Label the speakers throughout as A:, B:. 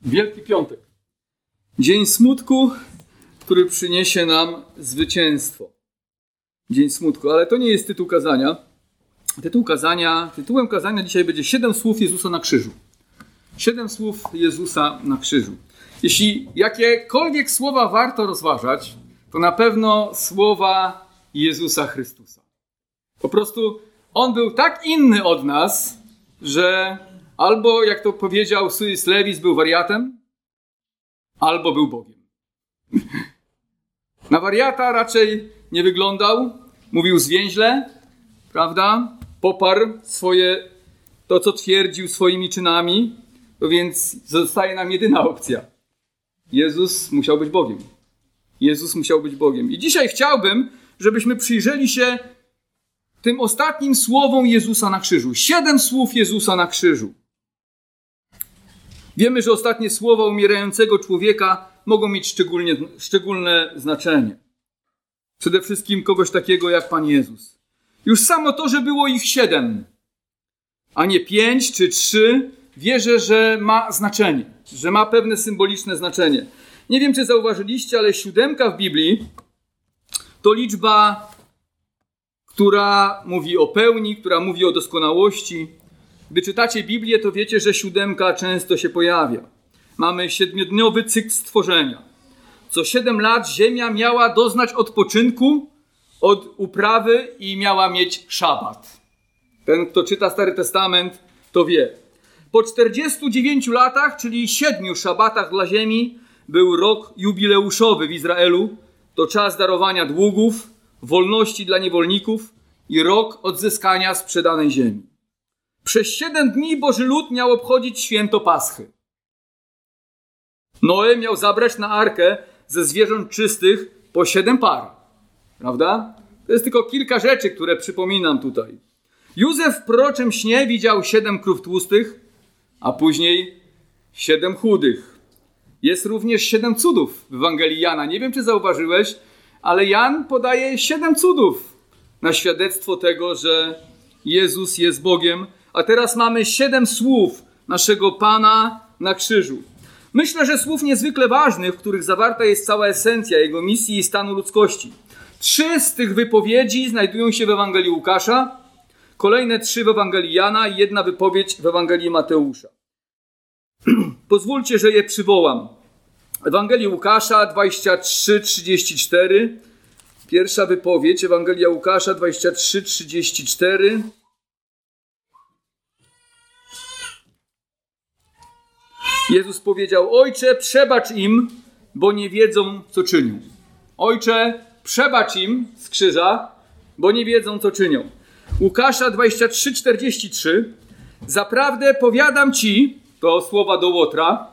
A: Wielki Piątek. Dzień smutku, który przyniesie nam zwycięstwo. Dzień smutku, ale to nie jest tytuł kazania. Tytuł kazania, tytułem kazania dzisiaj będzie siedem słów Jezusa na krzyżu. Siedem słów Jezusa na krzyżu. Jeśli jakiekolwiek słowa warto rozważać, to na pewno słowa Jezusa Chrystusa. Po prostu on był tak inny od nas, że albo, jak to powiedział Suis Lewis, był wariatem, albo był Bogiem. Na wariata raczej nie wyglądał, mówił zwięźle, prawda? Poparł swoje, to co twierdził swoimi czynami, to więc zostaje nam jedyna opcja. Jezus musiał być Bogiem. Jezus musiał być Bogiem. I dzisiaj chciałbym, żebyśmy przyjrzeli się tym ostatnim słowom Jezusa na krzyżu. Siedem słów Jezusa na krzyżu. Wiemy, że ostatnie słowa umierającego człowieka mogą mieć szczególnie, szczególne znaczenie. Przede wszystkim kogoś takiego jak Pan Jezus. Już samo to, że było ich siedem, a nie pięć czy trzy, wierzę, że ma znaczenie, że ma pewne symboliczne znaczenie. Nie wiem, czy zauważyliście, ale siódemka w Biblii to liczba, która mówi o pełni, która mówi o doskonałości. Gdy czytacie Biblię, to wiecie, że siódemka często się pojawia. Mamy siedmiodniowy cykl stworzenia. Co siedem lat ziemia miała doznać odpoczynku od uprawy i miała mieć szabat. Ten, kto czyta Stary Testament, to wie. Po 49 latach, czyli siedmiu szabatach dla ziemi, był rok jubileuszowy w Izraelu. To czas darowania długów, wolności dla niewolników i rok odzyskania sprzedanej ziemi. Przez siedem dni Boży lud miał obchodzić święto Paschy. Noe miał zabrać na arkę ze zwierząt czystych po siedem par. Prawda? To jest tylko kilka rzeczy, które przypominam tutaj. Józef w proroczym śnie widział siedem krów tłustych, a później siedem chudych. Jest również siedem cudów w Ewangelii Jana. Nie wiem, czy zauważyłeś, ale Jan podaje siedem cudów na świadectwo tego, że Jezus jest Bogiem. A teraz mamy siedem słów naszego Pana na krzyżu. Myślę, że słów niezwykle ważnych, w których zawarta jest cała esencja Jego misji i stanu ludzkości. Trzy z tych wypowiedzi znajdują się w Ewangelii Łukasza, kolejne trzy w Ewangelii Jana i jedna wypowiedź w Ewangelii Mateusza. Pozwólcie, że je przywołam. Ewangelii Łukasza 23-34. Pierwsza wypowiedź, Ewangelia Łukasza 23-34. Jezus powiedział: Ojcze, przebacz im, bo nie wiedzą, co czynią. Ojcze, przebacz im z krzyża, bo nie wiedzą, co czynią. Łukasza 23:43. Zaprawdę powiadam ci, to słowa do Łotra,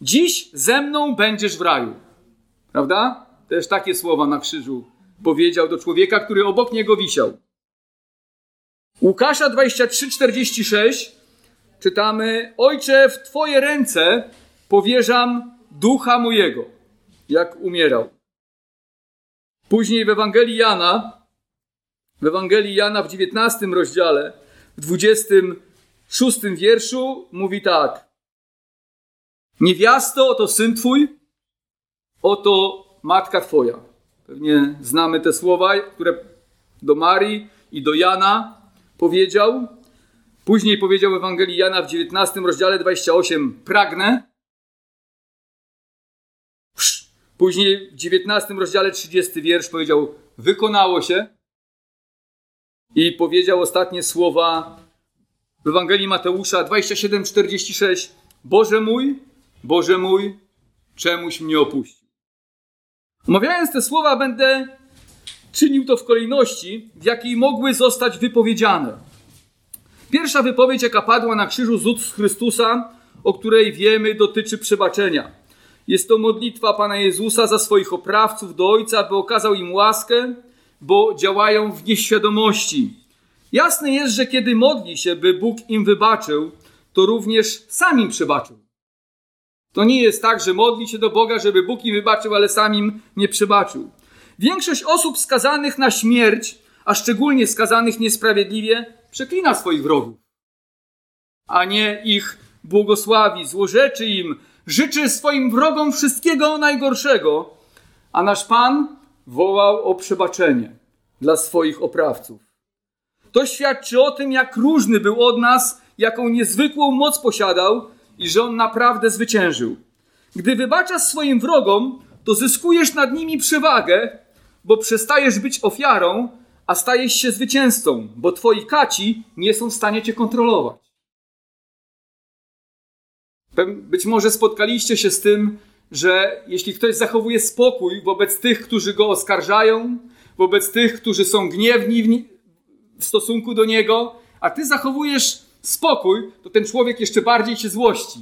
A: dziś ze mną będziesz w raju. Prawda? Też takie słowa na krzyżu powiedział do człowieka, który obok niego wisiał. Łukasza 23:46 czytamy: Ojcze, w Twoje ręce powierzam ducha mojego, jak umierał. Później w Ewangelii Jana, w Ewangelii Jana w 19 rozdziale, w 26 wierszu mówi tak: Niewiasto, oto syn twój, oto matka twoja. Pewnie znamy te słowa, które do Marii i do Jana powiedział. Później powiedział w Ewangelii Jana w 19 rozdziale 28: Pragnę. Później w 19 rozdziale 30 wiersz powiedział: Wykonało się. I powiedział ostatnie słowa w Ewangelii Mateusza 27:46: Boże mój, Boże mój, czemuś mnie opuścił. Omawiając te słowa, będę czynił to w kolejności, w jakiej mogły zostać wypowiedziane. Pierwsza wypowiedź, jaka padła na krzyżu z Chrystusa, o której wiemy, dotyczy przebaczenia. Jest to modlitwa Pana Jezusa za swoich oprawców do Ojca, by okazał im łaskę, bo działają w nieświadomości. Jasne jest, że kiedy modli się, by Bóg im wybaczył, to również sam im przebaczył. To nie jest tak, że modli się do Boga, żeby Bóg im wybaczył, ale sam im nie przebaczył. Większość osób skazanych na śmierć, a szczególnie skazanych niesprawiedliwie, przeklina swoich wrogów, a nie ich błogosławi, złorzeczy im, życzy swoim wrogom wszystkiego najgorszego, a nasz Pan wołał o przebaczenie dla swoich oprawców. To świadczy o tym, jak różny był od nas, jaką niezwykłą moc posiadał i że on naprawdę zwyciężył. Gdy wybaczasz swoim wrogom, to zyskujesz nad nimi przewagę, bo przestajesz być ofiarą, a stajesz się zwycięzcą, bo twoi kaci nie są w stanie cię kontrolować. Być może spotkaliście się z tym, że jeśli ktoś zachowuje spokój wobec tych, którzy go oskarżają, wobec tych, którzy są gniewni w stosunku do niego, a ty zachowujesz spokój, to ten człowiek jeszcze bardziej się złości,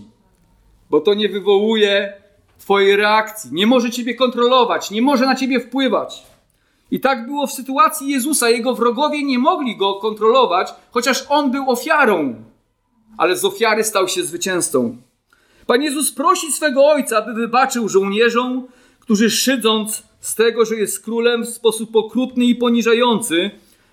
A: bo to nie wywołuje twojej reakcji, nie może ciebie kontrolować, nie może na ciebie wpływać. I tak było w sytuacji Jezusa. Jego wrogowie nie mogli go kontrolować, chociaż on był ofiarą, ale z ofiary stał się zwycięzcą. Pan Jezus prosi swego ojca, aby wybaczył żołnierzom, którzy szydząc z tego, że jest królem w sposób okrutny i poniżający,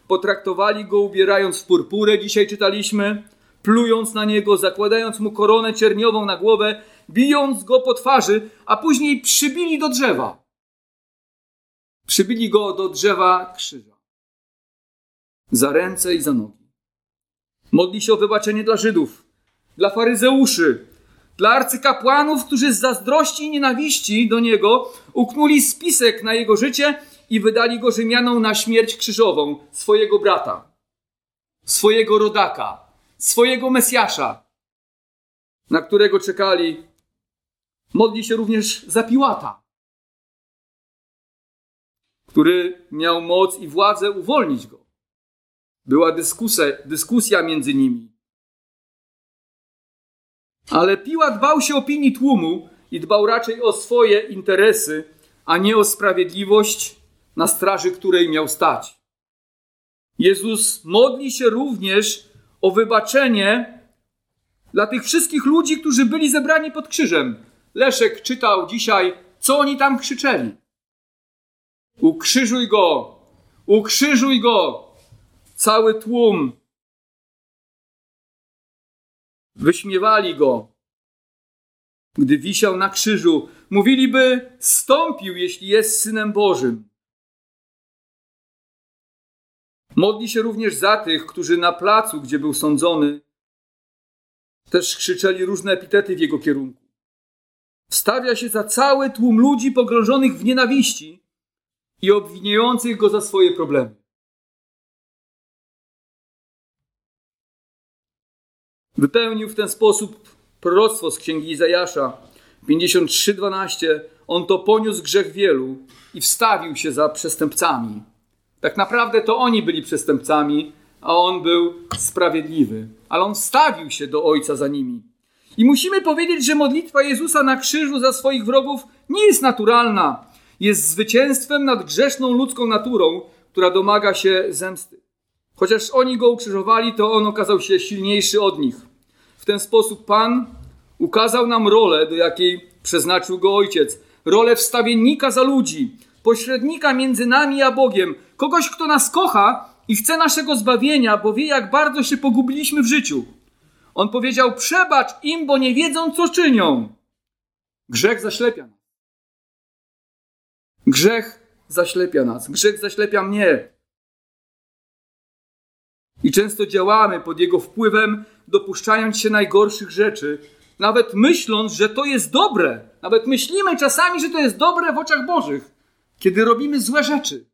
A: potraktowali go ubierając w purpurę, dzisiaj czytaliśmy, plując na niego, zakładając mu koronę cierniową na głowę, bijąc go po twarzy, a później przybili do drzewa. Przybili go do drzewa krzyża. Za ręce i za nogi. Modli się o wybaczenie dla Żydów, dla faryzeuszy, dla arcykapłanów, którzy z zazdrości i nienawiści do niego uknuli spisek na jego życie i wydali go Rzymianom na śmierć krzyżową swojego brata, swojego rodaka, swojego Mesjasza, na którego czekali. Modli się również za Piłata, który miał moc i władzę uwolnić go. Była dyskusja, dyskusja między nimi. Ale Piłat bał się opinii tłumu i dbał raczej o swoje interesy, a nie o sprawiedliwość, na straży której miał stać. Jezus modli się również o wybaczenie dla tych wszystkich ludzi, którzy byli zebrani pod krzyżem. Leszek czytał dzisiaj, co oni tam krzyczeli. Ukrzyżuj go! Ukrzyżuj go! Cały tłum wyśmiewali go. Gdy wisiał na krzyżu, mówiliby: Stąpił, jeśli jest synem Bożym. Modli się również za tych, którzy na placu, gdzie był sądzony, też krzyczeli różne epitety w jego kierunku. Wstawia się za cały tłum ludzi pogrążonych w nienawiści i obwiniających go za swoje problemy. Wypełnił w ten sposób proroctwo z księgi Izajasza 53:12. On to poniósł grzech wielu i wstawił się za przestępcami. Tak naprawdę to oni byli przestępcami, a on był sprawiedliwy. Ale on wstawił się do Ojca za nimi. I musimy powiedzieć, że modlitwa Jezusa na krzyżu za swoich wrogów nie jest naturalna. Jest zwycięstwem nad grzeszną ludzką naturą, która domaga się zemsty. Chociaż oni go ukrzyżowali, to on okazał się silniejszy od nich. W ten sposób Pan ukazał nam rolę, do jakiej przeznaczył go Ojciec. Rolę wstawiennika za ludzi, pośrednika między nami a Bogiem, kogoś, kto nas kocha i chce naszego zbawienia, bo wie, jak bardzo się pogubiliśmy w życiu. On powiedział: Przebacz im, bo nie wiedzą, co czynią. Grzech zaślepia nas. Grzech zaślepia nas. Grzech zaślepia mnie. I często działamy pod jego wpływem, dopuszczając się najgorszych rzeczy, nawet myśląc, że to jest dobre. Nawet myślimy czasami, że to jest dobre w oczach Bożych, kiedy robimy złe rzeczy.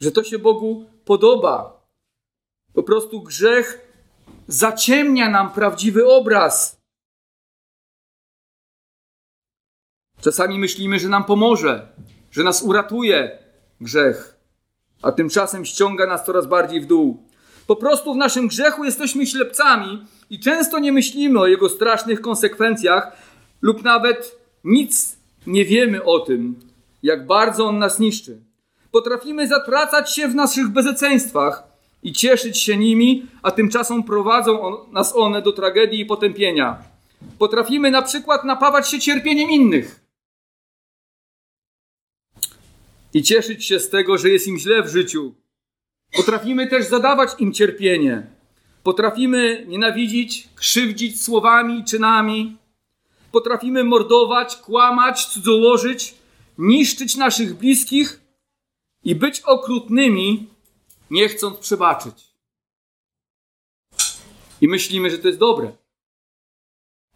A: Że to się Bogu podoba. Po prostu grzech zaciemnia nam prawdziwy obraz. Czasami myślimy, że nam pomoże, że nas uratuje grzech, a tymczasem ściąga nas coraz bardziej w dół. Po prostu w naszym grzechu jesteśmy ślepcami i często nie myślimy o jego strasznych konsekwencjach, lub nawet nic nie wiemy o tym, jak bardzo on nas niszczy. Potrafimy zatracać się w naszych bezeceństwach i cieszyć się nimi, a tymczasem prowadzą on, nas one do tragedii i potępienia. Potrafimy na przykład napawać się cierpieniem innych i cieszyć się z tego, że jest im źle w życiu Potrafimy też zadawać im cierpienie. Potrafimy nienawidzić, krzywdzić słowami i czynami. Potrafimy mordować, kłamać, cudzołożyć, niszczyć naszych bliskich i być okrutnymi, nie chcąc przebaczyć. I myślimy, że to jest dobre.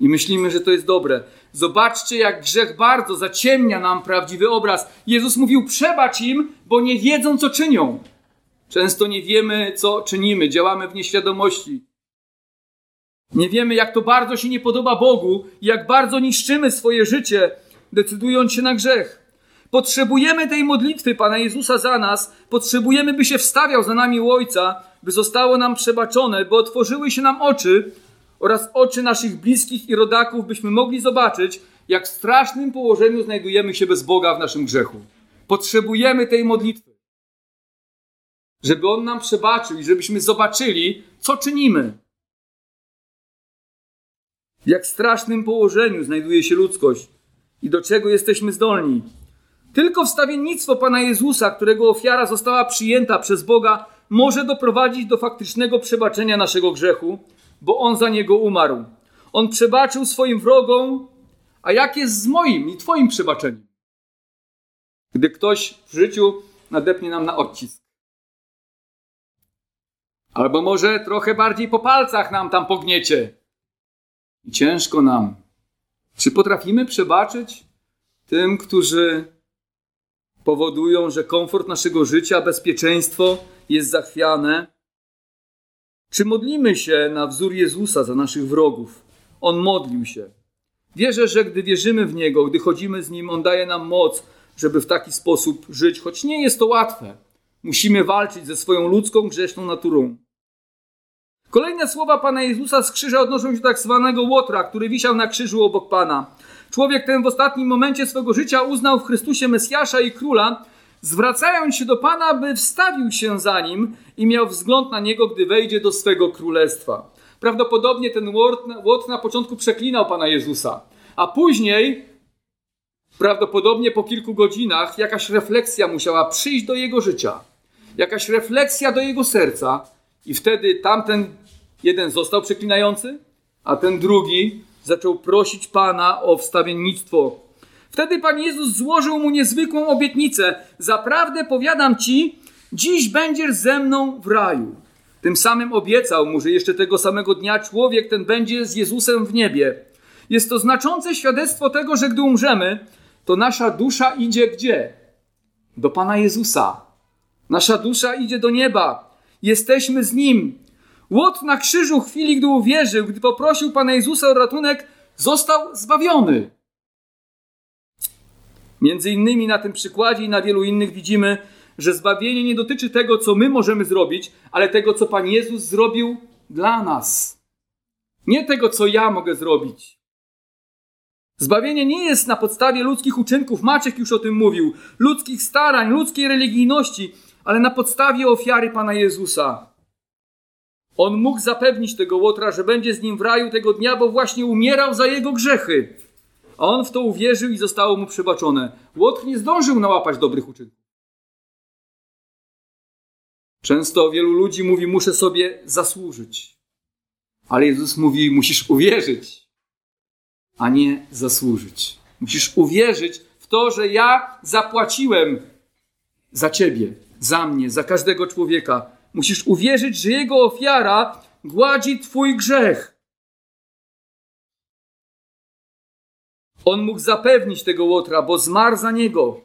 A: I myślimy, że to jest dobre. Zobaczcie, jak grzech bardzo zaciemnia nam prawdziwy obraz. Jezus mówił: Przebacz im, bo nie wiedzą, co czynią. Często nie wiemy, co czynimy, działamy w nieświadomości. Nie wiemy, jak to bardzo się nie podoba Bogu jak bardzo niszczymy swoje życie, decydując się na grzech. Potrzebujemy tej modlitwy Pana Jezusa za nas, potrzebujemy, by się wstawiał za nami Ojca, by zostało nam przebaczone, by otworzyły się nam oczy oraz oczy naszych bliskich i rodaków, byśmy mogli zobaczyć, jak w strasznym położeniu znajdujemy się bez Boga w naszym grzechu. Potrzebujemy tej modlitwy, żeby On nam przebaczył i żebyśmy zobaczyli, co czynimy. W jak strasznym położeniu znajduje się ludzkość i do czego jesteśmy zdolni. Tylko wstawiennictwo Pana Jezusa, którego ofiara została przyjęta przez Boga, może doprowadzić do faktycznego przebaczenia naszego grzechu, bo On za niego umarł. On przebaczył swoim wrogom, a jak jest z moim i Twoim przebaczeniem? Gdy ktoś w życiu nadepnie nam na odcisk. Albo może trochę bardziej po palcach nam tam pogniecie. I ciężko nam. Czy potrafimy przebaczyć tym, którzy powodują, że komfort naszego życia, bezpieczeństwo jest zachwiane? Czy modlimy się na wzór Jezusa za naszych wrogów? On modlił się. Wierzę, że gdy wierzymy w Niego, gdy chodzimy z Nim, On daje nam moc, żeby w taki sposób żyć, choć nie jest to łatwe. Musimy walczyć ze swoją ludzką, grzeszną naturą. Kolejne słowa Pana Jezusa z krzyża odnoszą się do tak zwanego Łotra, który wisiał na krzyżu obok Pana. Człowiek ten w ostatnim momencie swego życia uznał w Chrystusie Mesjasza i Króla, zwracając się do Pana, by wstawił się za Nim i miał wzgląd na Niego, gdy wejdzie do swego królestwa. Prawdopodobnie ten Łotr na początku przeklinał Pana Jezusa, a później, prawdopodobnie po kilku godzinach, jakaś refleksja musiała przyjść do jego życia. Jakaś refleksja do jego serca i wtedy tamten jeden został przeklinający, a ten drugi zaczął prosić Pana o wstawiennictwo. Wtedy Pan Jezus złożył mu niezwykłą obietnicę. Zaprawdę powiadam Ci, dziś będziesz ze mną w raju. Tym samym obiecał mu, że jeszcze tego samego dnia człowiek ten będzie z Jezusem w niebie. Jest to znaczące świadectwo tego, że gdy umrzemy, to nasza dusza idzie gdzie? Do Pana Jezusa. Nasza dusza idzie do nieba. Jesteśmy z Nim. Łot na krzyżu w chwili, gdy uwierzył, gdy poprosił Pana Jezusa o ratunek, został zbawiony. Między innymi na tym przykładzie i na wielu innych widzimy, że zbawienie nie dotyczy tego, co my możemy zrobić, ale tego, co Pan Jezus zrobił dla nas. Nie tego, co ja mogę zrobić. Zbawienie nie jest na podstawie ludzkich uczynków, Maciek już o tym mówił, ludzkich starań, ludzkiej religijności, ale na podstawie ofiary Pana Jezusa. On mógł zapewnić tego Łotra, że będzie z nim w raju tego dnia, bo właśnie umierał za jego grzechy. A on w to uwierzył i zostało mu przebaczone. Łotr nie zdążył nałapać dobrych uczynków. Często wielu ludzi mówi, muszę sobie zasłużyć. Ale Jezus mówi, musisz uwierzyć, a nie zasłużyć. Musisz uwierzyć w to, że ja zapłaciłem za ciebie, za mnie, za każdego człowieka. Musisz uwierzyć, że jego ofiara gładzi twój grzech. On mógł zapewnić tego Łotra, bo zmarł za niego.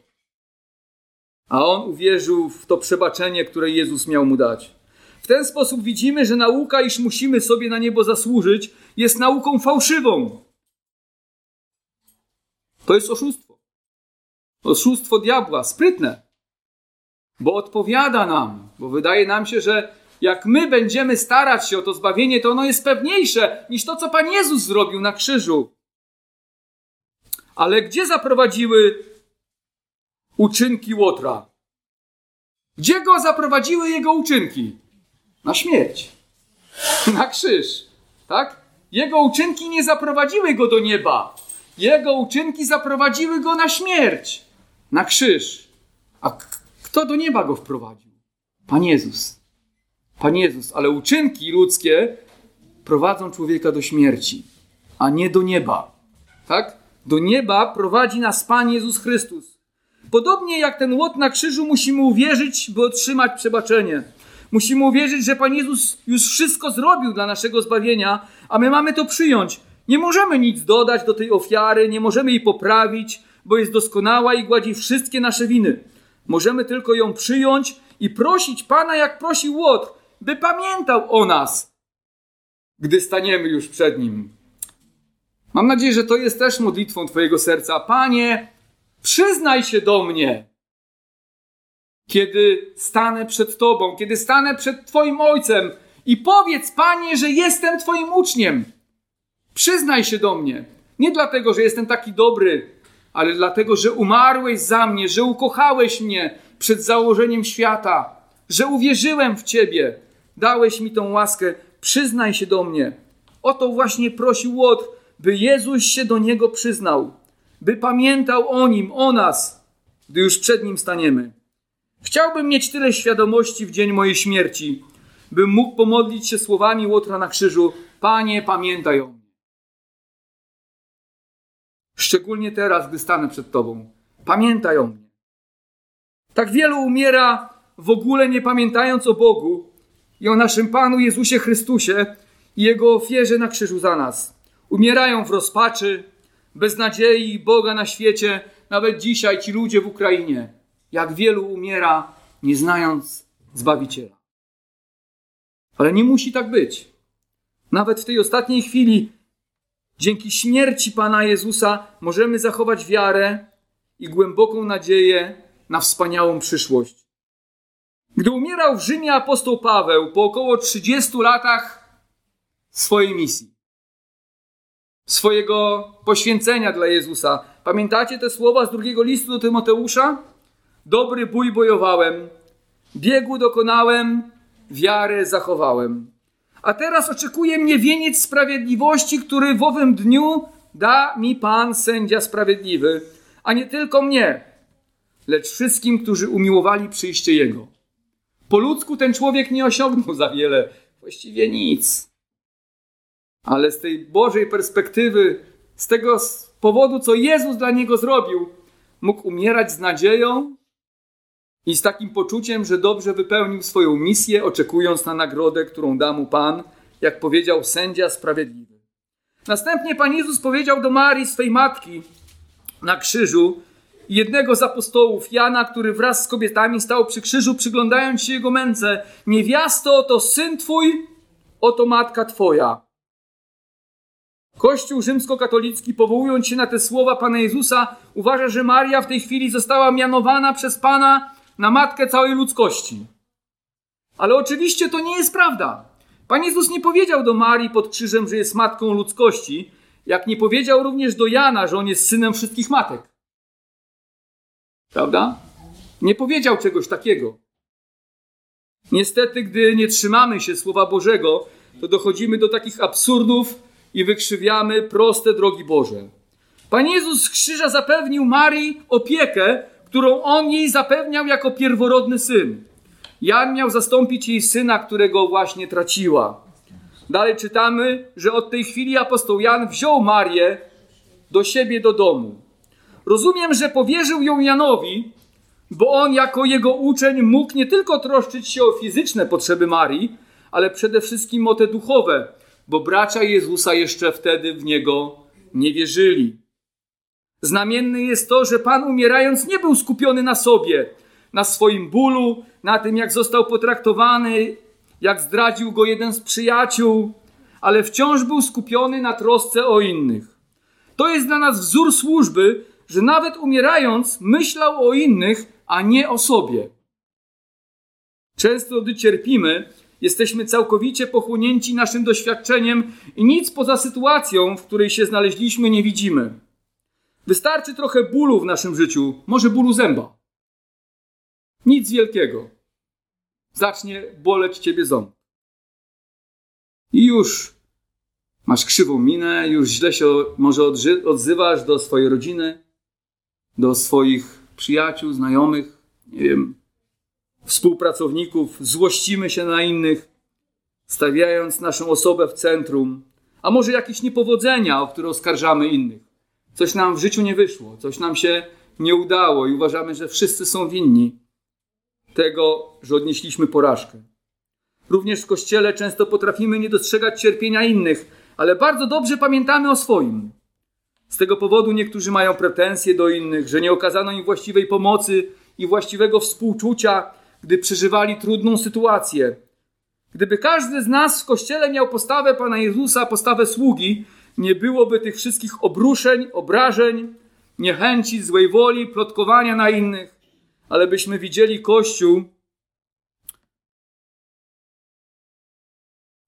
A: A on uwierzył w to przebaczenie, które Jezus miał mu dać. W ten sposób widzimy, że nauka, iż musimy sobie na niebo zasłużyć, jest nauką fałszywą. To jest oszustwo. Oszustwo diabła, sprytne. Bo odpowiada nam, bo wydaje nam się, że jak my będziemy starać się o to zbawienie, to ono jest pewniejsze niż to, co Pan Jezus zrobił na krzyżu. Ale gdzie zaprowadziły uczynki Łotra? Gdzie go zaprowadziły jego uczynki? Na śmierć. Na krzyż. Tak? Jego uczynki nie zaprowadziły go do nieba. Jego uczynki zaprowadziły go na śmierć. Na krzyż. A kto do nieba go wprowadził? Pan Jezus. Pan Jezus, ale uczynki ludzkie prowadzą człowieka do śmierci, a nie do nieba. Tak? Do nieba prowadzi nas Pan Jezus Chrystus. Podobnie jak ten łot na krzyżu musimy uwierzyć, by otrzymać przebaczenie. Musimy uwierzyć, że Pan Jezus już wszystko zrobił dla naszego zbawienia, a my mamy to przyjąć. Nie możemy nic dodać do tej ofiary, nie możemy jej poprawić, bo jest doskonała i gładzi wszystkie nasze winy. Możemy tylko ją przyjąć i prosić Pana, jak prosił Łot, by pamiętał o nas, gdy staniemy już przed Nim. Mam nadzieję, że to jest też modlitwą Twojego serca. Panie, przyznaj się do mnie, kiedy stanę przed Tobą, kiedy stanę przed Twoim Ojcem i powiedz, Panie, że jestem Twoim uczniem. Przyznaj się do mnie. Nie dlatego, że jestem taki dobry, ale dlatego, że umarłeś za mnie, że ukochałeś mnie przed założeniem świata, że uwierzyłem w Ciebie. Dałeś mi tą łaskę. Przyznaj się do mnie. O to właśnie prosił Łot, by Jezus się do niego przyznał, by pamiętał o nim, o nas, gdy już przed nim staniemy. Chciałbym mieć tyle świadomości w dzień mojej śmierci, bym mógł pomodlić się słowami Łotra na krzyżu: Panie, pamiętaj o mnie. Szczególnie teraz, gdy stanę przed Tobą. Pamiętaj o mnie. Tak wielu umiera w ogóle nie pamiętając o Bogu i o naszym Panu Jezusie Chrystusie i Jego ofierze na krzyżu za nas. Umierają w rozpaczy, bez nadziei Boga na świecie, nawet dzisiaj ci ludzie w Ukrainie. Jak wielu umiera, nie znając Zbawiciela. Ale nie musi tak być. Nawet w tej ostatniej chwili, dzięki śmierci Pana Jezusa, możemy zachować wiarę i głęboką nadzieję na wspaniałą przyszłość. Gdy umierał w Rzymie apostoł Paweł po około 30 latach swojej misji, swojego poświęcenia dla Jezusa. Pamiętacie te słowa z drugiego listu do Tymoteusza? Dobry bój bojowałem, biegu dokonałem, wiarę zachowałem. A teraz oczekuje mnie wieniec sprawiedliwości, który w owym dniu da mi Pan, sędzia sprawiedliwy, a nie tylko mnie, lecz wszystkim, którzy umiłowali przyjście Jego. Po ludzku ten człowiek nie osiągnął za wiele, właściwie nic. Ale z tej Bożej perspektywy, z tego powodu, co Jezus dla niego zrobił, mógł umierać z nadzieją i z takim poczuciem, że dobrze wypełnił swoją misję, oczekując na nagrodę, którą da mu Pan, jak powiedział sędzia sprawiedliwy. Następnie Pan Jezus powiedział do Marii, swej matki, na krzyżu, jednego z apostołów, Jana, który wraz z kobietami stał przy krzyżu, przyglądając się jego męce: Niewiasto, oto syn twój, oto matka twoja. Kościół rzymskokatolicki, powołując się na te słowa Pana Jezusa, uważa, że Maria w tej chwili została mianowana przez Pana na matkę całej ludzkości. Ale oczywiście to nie jest prawda. Pan Jezus nie powiedział do Marii pod krzyżem, że jest matką ludzkości, jak nie powiedział również do Jana, że on jest synem wszystkich matek. Prawda? Nie powiedział czegoś takiego. Niestety, gdy nie trzymamy się Słowa Bożego, to dochodzimy do takich absurdów, i wykrzywiamy proste drogi Boże. Pan Jezus z krzyża zapewnił Marii opiekę, którą on jej zapewniał jako pierworodny syn. Jan miał zastąpić jej syna, którego właśnie traciła. Dalej czytamy, że od tej chwili apostoł Jan wziął Marię do siebie do domu. Rozumiem, że powierzył ją Janowi, bo on jako jego uczeń mógł nie tylko troszczyć się o fizyczne potrzeby Marii, ale przede wszystkim o te duchowe, bo bracia Jezusa jeszcze wtedy w niego nie wierzyli. Znamienny jest to, że Pan umierając nie był skupiony na sobie, na swoim bólu, na tym, jak został potraktowany, jak zdradził go jeden z przyjaciół, ale wciąż był skupiony na trosce o innych. To jest dla nas wzór służby, że nawet umierając myślał o innych, a nie o sobie. Często, gdy cierpimy, Jesteśmy całkowicie pochłonięci naszym doświadczeniem i nic poza sytuacją, w której się znaleźliśmy, nie widzimy. Wystarczy trochę bólu w naszym życiu, może bólu zęba. Nic wielkiego. Zacznie boleć ciebie ząb. I już masz krzywą minę, już źle się może odzywasz do swojej rodziny, do swoich przyjaciół, znajomych, nie wiem, współpracowników, złościmy się na innych, stawiając naszą osobę w centrum, a może jakieś niepowodzenia, o które oskarżamy innych. Coś nam w życiu nie wyszło, coś nam się nie udało i uważamy, że wszyscy są winni tego, że odnieśliśmy porażkę. Również w kościele często potrafimy nie dostrzegać cierpienia innych, ale bardzo dobrze pamiętamy o swoim. Z tego powodu niektórzy mają pretensje do innych, że nie okazano im właściwej pomocy i właściwego współczucia, gdy przeżywali trudną sytuację. Gdyby każdy z nas w kościele miał postawę Pana Jezusa, postawę sługi, nie byłoby tych wszystkich obruszeń, obrażeń, niechęci, złej woli, plotkowania na innych, ale byśmy widzieli Kościół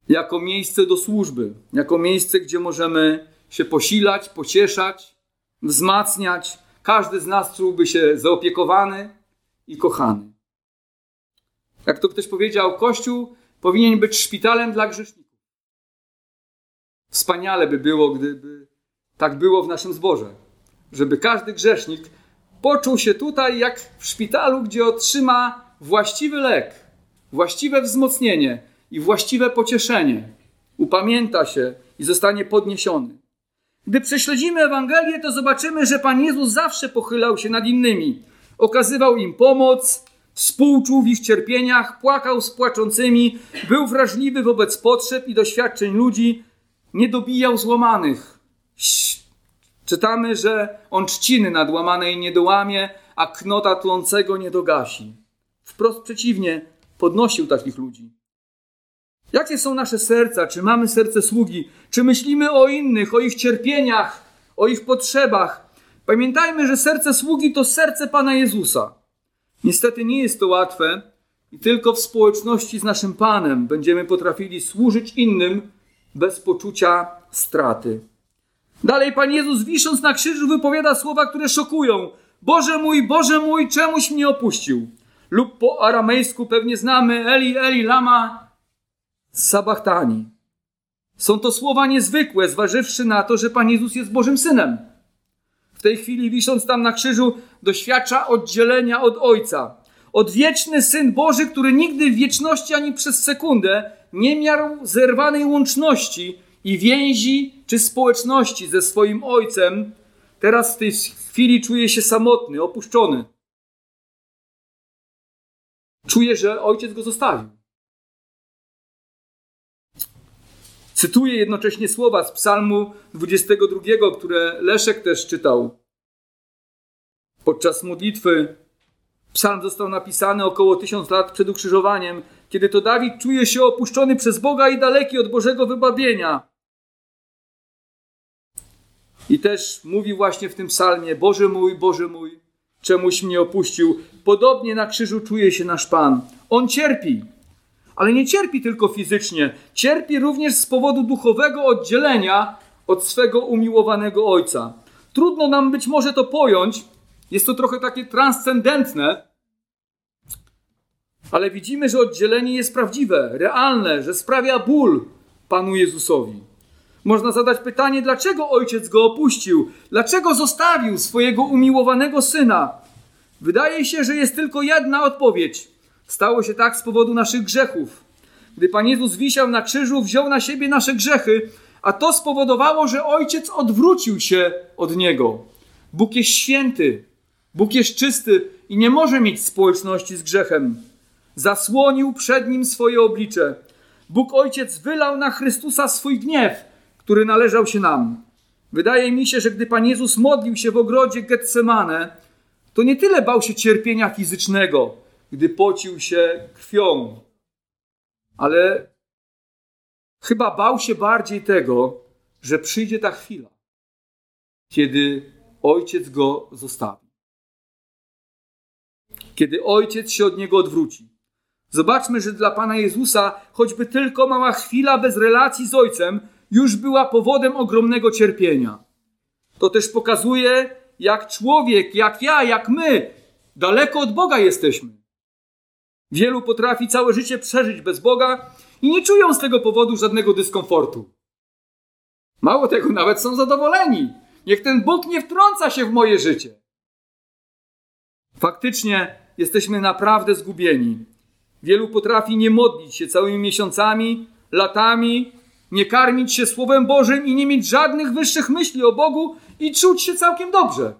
A: jako miejsce do służby, jako miejsce, gdzie możemy się posilać, pocieszać, wzmacniać. Każdy z nas czułby się zaopiekowany i kochany. Jak to ktoś powiedział, Kościół powinien być szpitalem dla grzeszników. Wspaniale by było, gdyby tak było w naszym zborze, żeby każdy grzesznik poczuł się tutaj jak w szpitalu, gdzie otrzyma właściwy lek, właściwe wzmocnienie i właściwe pocieszenie. Upamięta się i zostanie podniesiony. Gdy prześledzimy Ewangelię, to zobaczymy, że Pan Jezus zawsze pochylał się nad innymi. Okazywał im pomoc, współczuł w ich cierpieniach, płakał z płaczącymi, był wrażliwy wobec potrzeb i doświadczeń ludzi, nie dobijał złamanych. Czytamy, że on trzciny nadłamanej nie dołamie, a knota tlącego nie dogasi. Wprost przeciwnie, podnosił takich ludzi. Jakie są nasze serca? Czy mamy serce sługi? Czy myślimy o innych, o ich cierpieniach, o ich potrzebach? Pamiętajmy, że serce sługi to serce Pana Jezusa. Niestety nie jest to łatwe i tylko w społeczności z naszym Panem będziemy potrafili służyć innym bez poczucia straty. Dalej Pan Jezus wisząc na krzyżu wypowiada słowa, które szokują. Boże mój, Boże mój, czemuś mnie opuścił? Lub po aramejsku pewnie znamy Eli, Eli, lama sabachtani. Są to słowa niezwykłe, zważywszy na to, że Pan Jezus jest Bożym Synem. W tej chwili, wisząc tam na krzyżu, doświadcza oddzielenia od Ojca. Odwieczny Syn Boży, który nigdy w wieczności ani przez sekundę nie miał zerwanej łączności i więzi czy społeczności ze swoim Ojcem, teraz w tej chwili czuje się samotny, opuszczony. Czuje, że Ojciec go zostawił. Cytuję jednocześnie słowa z Psalmu 22, które Leszek też czytał. Podczas modlitwy psalm został napisany około tysiąc lat przed ukrzyżowaniem, kiedy to Dawid czuje się opuszczony przez Boga i daleki od Bożego wybawienia. I też mówi właśnie w tym psalmie: Boże mój, Boże mój, czemuś mnie opuścił. Podobnie na krzyżu czuje się nasz Pan. On cierpi, ale nie cierpi tylko fizycznie, cierpi również z powodu duchowego oddzielenia od swego umiłowanego Ojca. Trudno nam być może to pojąć, jest to trochę takie transcendentne, ale widzimy, że oddzielenie jest prawdziwe, realne, że sprawia ból Panu Jezusowi. Można zadać pytanie, dlaczego ojciec go opuścił? Dlaczego zostawił swojego umiłowanego syna? Wydaje się, że jest tylko jedna odpowiedź. Stało się tak z powodu naszych grzechów. Gdy Pan Jezus wisiał na krzyżu, wziął na siebie nasze grzechy, a to spowodowało, że Ojciec odwrócił się od Niego. Bóg jest święty, Bóg jest czysty i nie może mieć społeczności z grzechem. Zasłonił przed Nim swoje oblicze. Bóg Ojciec wylał na Chrystusa swój gniew, który należał się nam. Wydaje mi się, że gdy Pan Jezus modlił się w ogrodzie Getsemane, to nie tyle bał się cierpienia fizycznego, gdy pocił się krwią. Ale chyba bał się bardziej tego, że przyjdzie ta chwila, kiedy ojciec go zostawi. Kiedy ojciec się od niego odwróci. Zobaczmy, że dla Pana Jezusa choćby tylko mała chwila bez relacji z ojcem już była powodem ogromnego cierpienia. To też pokazuje, jak człowiek, jak ja, jak my, daleko od Boga jesteśmy. Wielu potrafi całe życie przeżyć bez Boga i nie czują z tego powodu żadnego dyskomfortu. Mało tego, nawet są zadowoleni. Niech ten Bóg nie wtrąca się w moje życie. Faktycznie jesteśmy naprawdę zgubieni. Wielu potrafi nie modlić się całymi miesiącami, latami, nie karmić się Słowem Bożym i nie mieć żadnych wyższych myśli o Bogu i czuć się całkiem dobrze.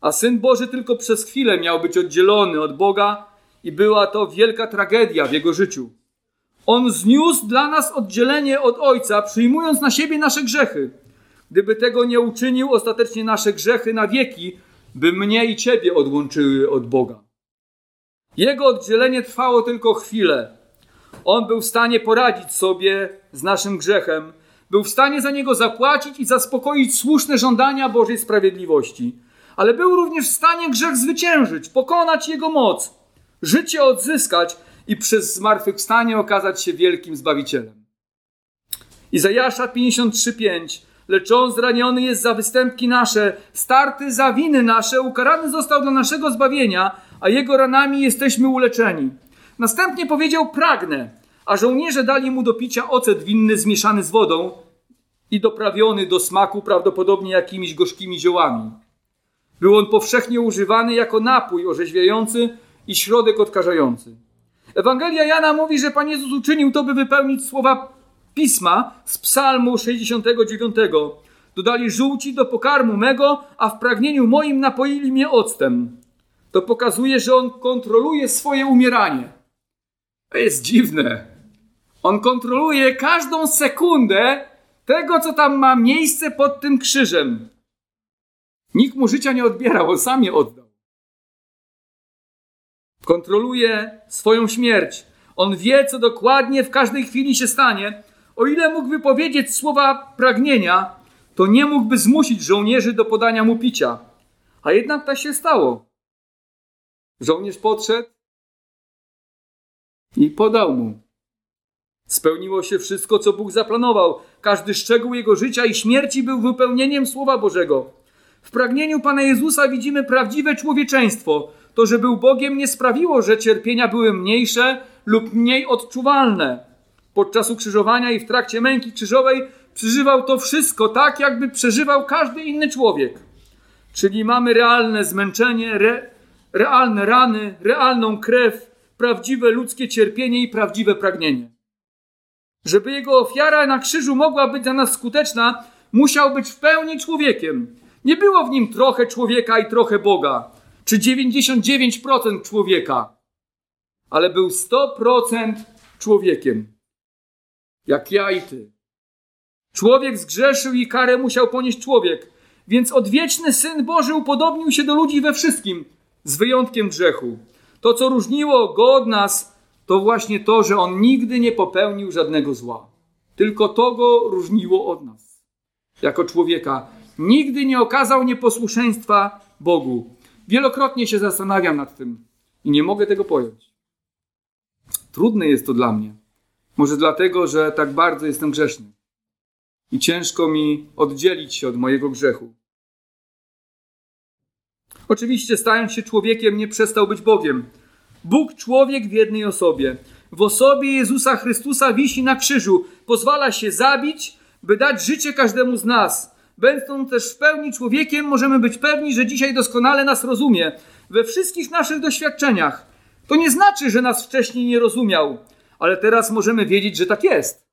A: A Syn Boży tylko przez chwilę miał być oddzielony od Boga i była to wielka tragedia w jego życiu. On zniósł dla nas oddzielenie od Ojca, przyjmując na siebie nasze grzechy. Gdyby tego nie uczynił, ostatecznie nasze grzechy na wieki by mnie i ciebie odłączyły od Boga. Jego oddzielenie trwało tylko chwilę. On był w stanie poradzić sobie z naszym grzechem, był w stanie za niego zapłacić i zaspokoić słuszne żądania Bożej sprawiedliwości. Ale był również w stanie grzech zwyciężyć, pokonać jego moc, życie odzyskać i przez zmartwychwstanie okazać się wielkim Zbawicielem. Izajasza 53:5 Lecz on zraniony jest za występki nasze, starty za winy nasze, ukarany został dla naszego zbawienia, a jego ranami jesteśmy uleczeni. Następnie powiedział: Pragnę, a żołnierze dali mu do picia ocet winny zmieszany z wodą i doprawiony do smaku prawdopodobnie jakimiś gorzkimi ziołami. Był on powszechnie używany jako napój orzeźwiający i środek odkażający. Ewangelia Jana mówi, że Pan Jezus uczynił to, by wypełnić słowa pisma z Psalmu 69. Dodali żółci do pokarmu mego, a w pragnieniu moim napoili mnie octem. To pokazuje, że on kontroluje swoje umieranie. To jest dziwne. On kontroluje każdą sekundę tego, co tam ma miejsce pod tym krzyżem. Nikt mu życia nie odbierał, on sam je oddał. Kontroluje swoją śmierć. On wie, co dokładnie w każdej chwili się stanie. O ile mógłby powiedzieć słowa pragnienia, to nie mógłby zmusić żołnierzy do podania mu picia. A jednak tak się stało. Żołnierz podszedł i podał mu. Spełniło się wszystko, co Bóg zaplanował. Każdy szczegół jego życia i śmierci był wypełnieniem Słowa Bożego. W pragnieniu Pana Jezusa widzimy prawdziwe człowieczeństwo. To, że był Bogiem, nie sprawiło, że cierpienia były mniejsze lub mniej odczuwalne. Podczas ukrzyżowania i w trakcie męki krzyżowej przeżywał to wszystko tak, jakby przeżywał każdy inny człowiek. Czyli mamy realne zmęczenie, re, realne rany, realną krew, prawdziwe ludzkie cierpienie i prawdziwe pragnienie. Żeby jego ofiara na krzyżu mogła być dla nas skuteczna, musiał być w pełni człowiekiem. Nie było w nim trochę człowieka i trochę Boga, czy 99% człowieka, ale był 100% człowiekiem jak ja i ty. Człowiek zgrzeszył i karę musiał ponieść człowiek, więc odwieczny Syn Boży upodobnił się do ludzi we wszystkim, z wyjątkiem grzechu. To, co różniło go od nas, to właśnie to, że on nigdy nie popełnił żadnego zła. Tylko to go różniło od nas. Jako człowieka nigdy nie okazał nieposłuszeństwa Bogu. Wielokrotnie się zastanawiam nad tym i nie mogę tego pojąć. Trudne jest to dla mnie. Może dlatego, że tak bardzo jestem grzeszny i ciężko mi oddzielić się od mojego grzechu. Oczywiście, stając się człowiekiem, nie przestał być Bogiem. Bóg, człowiek w jednej osobie. W osobie Jezusa Chrystusa wisi na krzyżu. Pozwala się zabić, by dać życie każdemu z nas. Będąc też w pełni człowiekiem, możemy być pewni, że dzisiaj doskonale nas rozumie we wszystkich naszych doświadczeniach. To nie znaczy, że nas wcześniej nie rozumiał ale teraz możemy wiedzieć, że tak jest.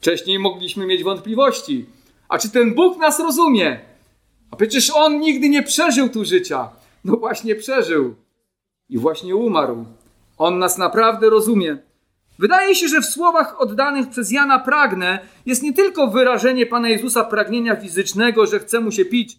A: Wcześniej mogliśmy mieć wątpliwości. A czy ten Bóg nas rozumie? A przecież On nigdy nie przeżył tu życia. No właśnie przeżył. I właśnie umarł. On nas naprawdę rozumie. Wydaje się, że w słowach oddanych przez Jana pragnę jest nie tylko wyrażenie Pana Jezusa pragnienia fizycznego, że chce mu się pić,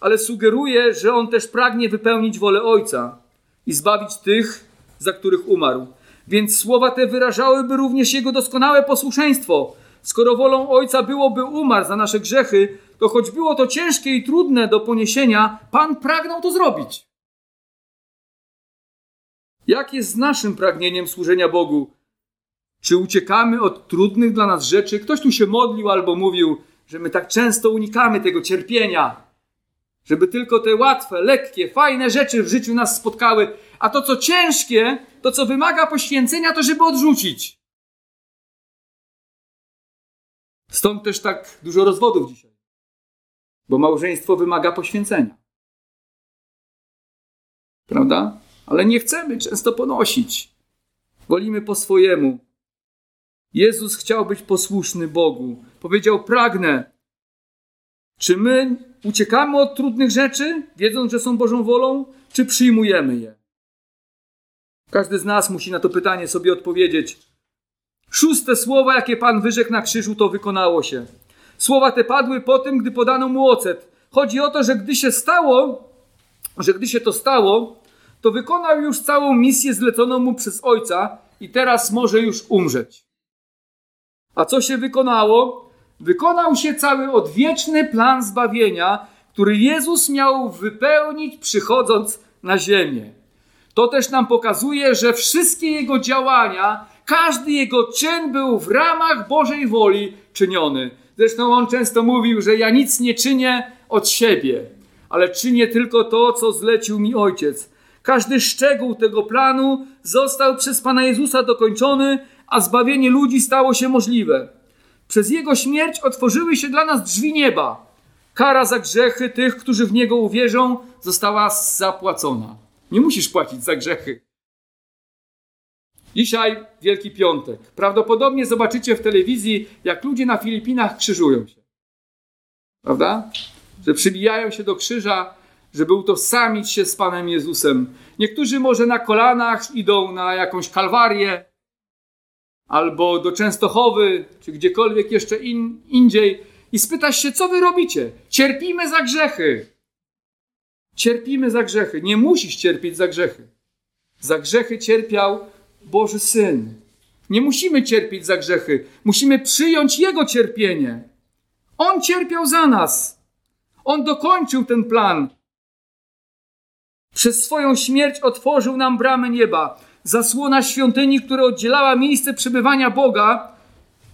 A: ale sugeruje, że on też pragnie wypełnić wolę Ojca i zbawić tych, za których umarł. Więc słowa te wyrażałyby również Jego doskonałe posłuszeństwo. Skoro wolą Ojca byłoby umarł za nasze grzechy, to choć było to ciężkie i trudne do poniesienia, Pan pragnął to zrobić. Jak jest z naszym pragnieniem służenia Bogu? Czy uciekamy od trudnych dla nas rzeczy? Ktoś tu się modlił albo mówił, że my tak często unikamy tego cierpienia, żeby tylko te łatwe, lekkie, fajne rzeczy w życiu nas spotkały, a to, co ciężkie, to, co wymaga poświęcenia, to żeby odrzucić. Stąd też tak dużo rozwodów dzisiaj. Bo małżeństwo wymaga poświęcenia. Prawda? Ale nie chcemy często ponosić. Wolimy po swojemu. Jezus chciał być posłuszny Bogu. Powiedział: Pragnę. Czy my uciekamy od trudnych rzeczy, wiedząc, że są Bożą wolą, czy przyjmujemy je? Każdy z nas musi na to pytanie sobie odpowiedzieć. Szóste słowa, jakie Pan wyrzekł na krzyżu, to wykonało się. Słowa te padły po tym, gdy podano mu ocet. Chodzi o to, że gdy się stało, że gdy się to stało, to wykonał już całą misję zleconą mu przez Ojca i teraz może już umrzeć. A co się wykonało? Wykonał się cały odwieczny plan zbawienia, który Jezus miał wypełnić przychodząc na ziemię. To też nam pokazuje, że wszystkie jego działania, każdy jego czyn był w ramach Bożej woli czyniony. Zresztą on często mówił, że ja nic nie czynię od siebie, ale czynię tylko to, co zlecił mi ojciec. Każdy szczegół tego planu został przez Pana Jezusa dokończony, a zbawienie ludzi stało się możliwe. Przez Jego śmierć otworzyły się dla nas drzwi nieba. Kara za grzechy tych, którzy w Niego uwierzą, została zapłacona. Nie musisz płacić za grzechy. Dzisiaj Wielki Piątek. Prawdopodobnie zobaczycie w telewizji, jak ludzie na Filipinach krzyżują się. Prawda? Że przybijają się do krzyża, żeby utożsamić się z Panem Jezusem. Niektórzy może na kolanach idą na jakąś kalwarię, albo do Częstochowy, czy gdziekolwiek jeszcze in, indziej i spytasz się, co wy robicie? Cierpimy za grzechy. Cierpimy za grzechy. Nie musisz cierpieć za grzechy. Za grzechy cierpiał Boży Syn. Nie musimy cierpieć za grzechy. Musimy przyjąć Jego cierpienie. On cierpiał za nas. On dokończył ten plan. Przez swoją śmierć otworzył nam bramę nieba. Zasłona świątyni, która oddzielała miejsce przebywania Boga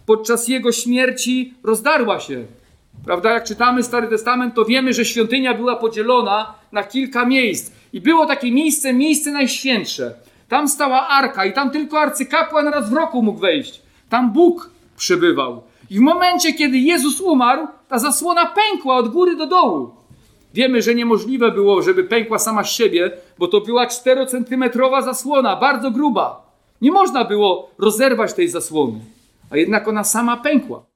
A: podczas Jego śmierci, rozdarła się. Prawda? Jak czytamy Stary Testament, to wiemy, że świątynia była podzielona na kilka miejsc. I było takie miejsce, miejsce najświętsze. Tam stała arka i tam tylko arcykapłan raz w roku mógł wejść. Tam Bóg przebywał. I w momencie, kiedy Jezus umarł, ta zasłona pękła od góry do dołu. Wiemy, że niemożliwe było, żeby pękła sama z siebie, bo to była 4-centymetrowa zasłona, bardzo gruba. Nie można było rozerwać tej zasłony, a jednak ona sama pękła.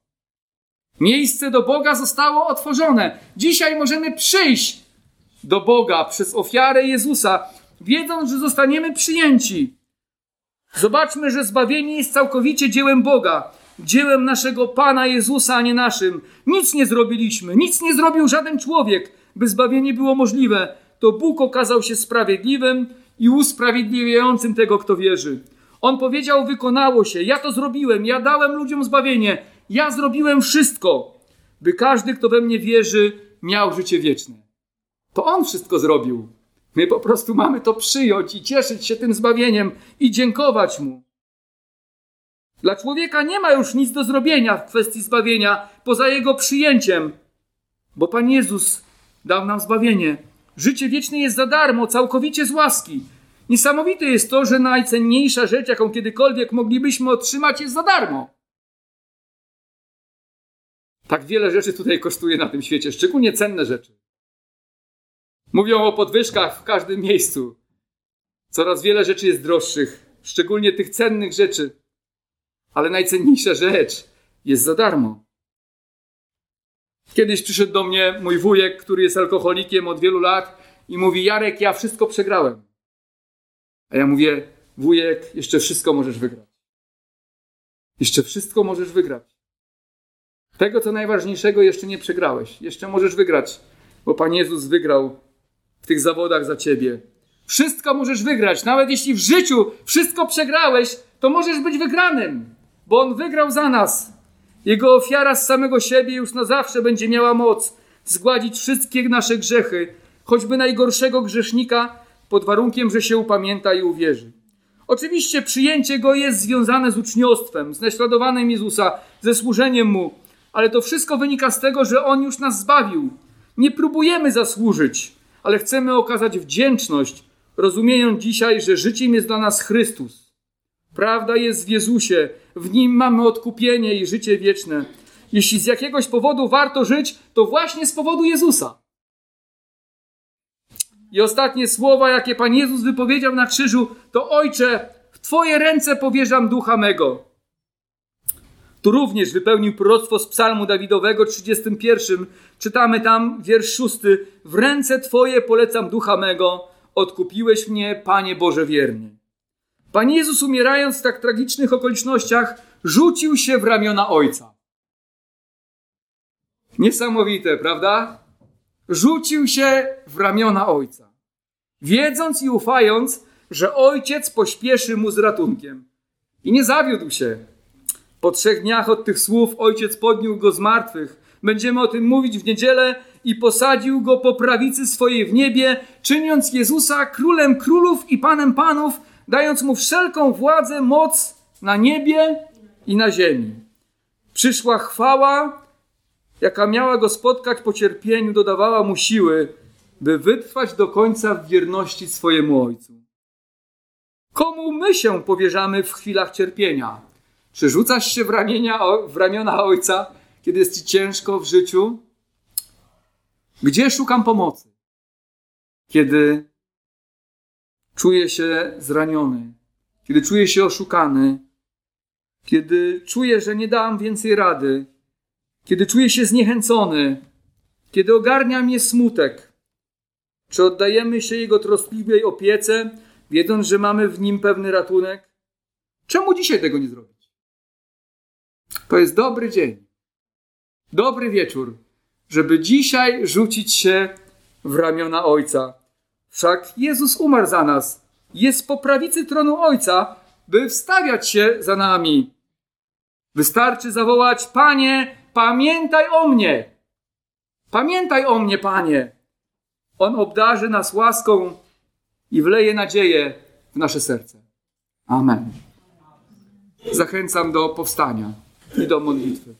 A: Miejsce do Boga zostało otworzone. Dzisiaj możemy przyjść do Boga przez ofiarę Jezusa, wiedząc, że zostaniemy przyjęci. Zobaczmy, że zbawienie jest całkowicie dziełem Boga, dziełem naszego Pana Jezusa, a nie naszym. Nic nie zrobiliśmy, nic nie zrobił żaden człowiek, by zbawienie było możliwe. To Bóg okazał się sprawiedliwym i usprawiedliwiającym tego, kto wierzy. On powiedział: Wykonało się, ja to zrobiłem, ja dałem ludziom zbawienie, ja zrobiłem wszystko, by każdy, kto we mnie wierzy, miał życie wieczne. To On wszystko zrobił. My po prostu mamy to przyjąć i cieszyć się tym zbawieniem i dziękować Mu. Dla człowieka nie ma już nic do zrobienia w kwestii zbawienia poza jego przyjęciem, bo Pan Jezus dał nam zbawienie. Życie wieczne jest za darmo, całkowicie z łaski. Niesamowite jest to, że najcenniejsza rzecz, jaką kiedykolwiek moglibyśmy otrzymać, jest za darmo. Tak wiele rzeczy tutaj kosztuje na tym świecie, szczególnie cenne rzeczy. Mówią o podwyżkach w każdym miejscu. Coraz wiele rzeczy jest droższych, szczególnie tych cennych rzeczy. Ale najcenniejsza rzecz jest za darmo. Kiedyś przyszedł do mnie mój wujek, który jest alkoholikiem od wielu lat i mówi: Jarek, ja wszystko przegrałem. A ja mówię: Wujek, jeszcze wszystko możesz wygrać. Jeszcze wszystko możesz wygrać. Tego, co najważniejszego, jeszcze nie przegrałeś. Jeszcze możesz wygrać, bo Pan Jezus wygrał w tych zawodach za ciebie. Wszystko możesz wygrać. Nawet jeśli w życiu wszystko przegrałeś, to możesz być wygranym, bo On wygrał za nas. Jego ofiara z samego siebie już na zawsze będzie miała moc zgładzić wszystkie nasze grzechy, choćby najgorszego grzesznika, pod warunkiem, że się upamięta i uwierzy. Oczywiście przyjęcie go jest związane z uczniostwem, z naśladowaniem Jezusa, ze służeniem mu, ale to wszystko wynika z tego, że on już nas zbawił. Nie próbujemy zasłużyć, ale chcemy okazać wdzięczność, rozumiejąc dzisiaj, że życiem jest dla nas Chrystus. Prawda jest w Jezusie, w nim mamy odkupienie i życie wieczne. Jeśli z jakiegoś powodu warto żyć, to właśnie z powodu Jezusa. I ostatnie słowa, jakie Pan Jezus wypowiedział na krzyżu, to Ojcze, w Twoje ręce powierzam ducha mego. Tu również wypełnił proroctwo z psalmu Dawidowego 31. Czytamy tam wiersz 6. W ręce Twoje polecam ducha mego, odkupiłeś mnie, Panie Boże wierny. Pan Jezus umierając w tak tragicznych okolicznościach rzucił się w ramiona Ojca. Niesamowite, prawda? Rzucił się w ramiona Ojca, wiedząc i ufając, że Ojciec pośpieszy mu z ratunkiem. I nie zawiódł się. Po trzech dniach od tych słów Ojciec podniósł go z martwych. Będziemy o tym mówić w niedzielę i posadził go po prawicy swojej w niebie, czyniąc Jezusa królem królów i panem panów, dając mu wszelką władzę, moc na niebie i na ziemi. Przyszła chwała, jaka miała go spotkać po cierpieniu, dodawała mu siły, by wytrwać do końca w wierności swojemu Ojcu. Komu my się powierzamy w chwilach cierpienia? Czy rzucasz się w, ramienia, w ramiona Ojca, kiedy jest ci ciężko w życiu? Gdzie szukam pomocy? Kiedy czuję się zraniony, kiedy czuję się oszukany, kiedy czuję, że nie dałam więcej rady, kiedy czuję się zniechęcony, kiedy ogarnia mnie smutek, czy oddajemy się Jego troskliwej opiece, wiedząc, że mamy w Nim pewny ratunek? Czemu dzisiaj tego nie zrobić? To jest dobry dzień, dobry wieczór, żeby dzisiaj rzucić się w ramiona Ojca. Wszak Jezus umarł za nas, jest po prawicy tronu Ojca, by wstawiać się za nami. Wystarczy zawołać: Panie, pamiętaj o mnie! Pamiętaj o mnie, Panie! On obdarzy nas łaską i wleje nadzieję w nasze serce. Amen. Zachęcam do powstania i do modlitwy.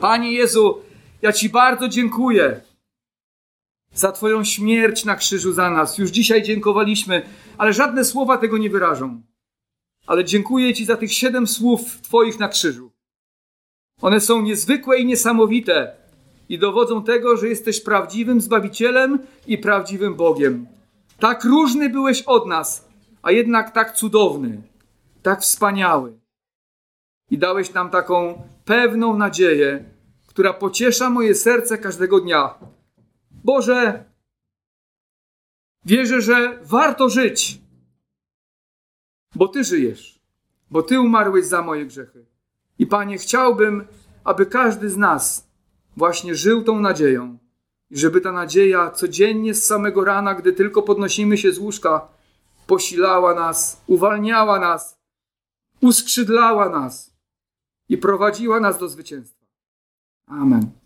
A: Panie Jezu, ja Ci bardzo dziękuję za Twoją śmierć na krzyżu za nas. Już dzisiaj dziękowaliśmy, ale żadne słowa tego nie wyrażą. Ale dziękuję Ci za tych siedem słów Twoich na krzyżu. One są niezwykłe i niesamowite i dowodzą tego, że jesteś prawdziwym Zbawicielem i prawdziwym Bogiem. Tak różny byłeś od nas, a jednak tak cudowny, tak wspaniały. I dałeś nam taką pewną nadzieję, która pociesza moje serce każdego dnia. Boże, wierzę, że warto żyć, bo Ty żyjesz, bo Ty umarłeś za moje grzechy. I Panie, chciałbym, aby każdy z nas właśnie żył tą nadzieją. I żeby ta nadzieja codziennie z samego rana, gdy tylko podnosimy się z łóżka, posilała nas, uwalniała nas, uskrzydlała nas i prowadziła nas do zwycięstwa. Amen.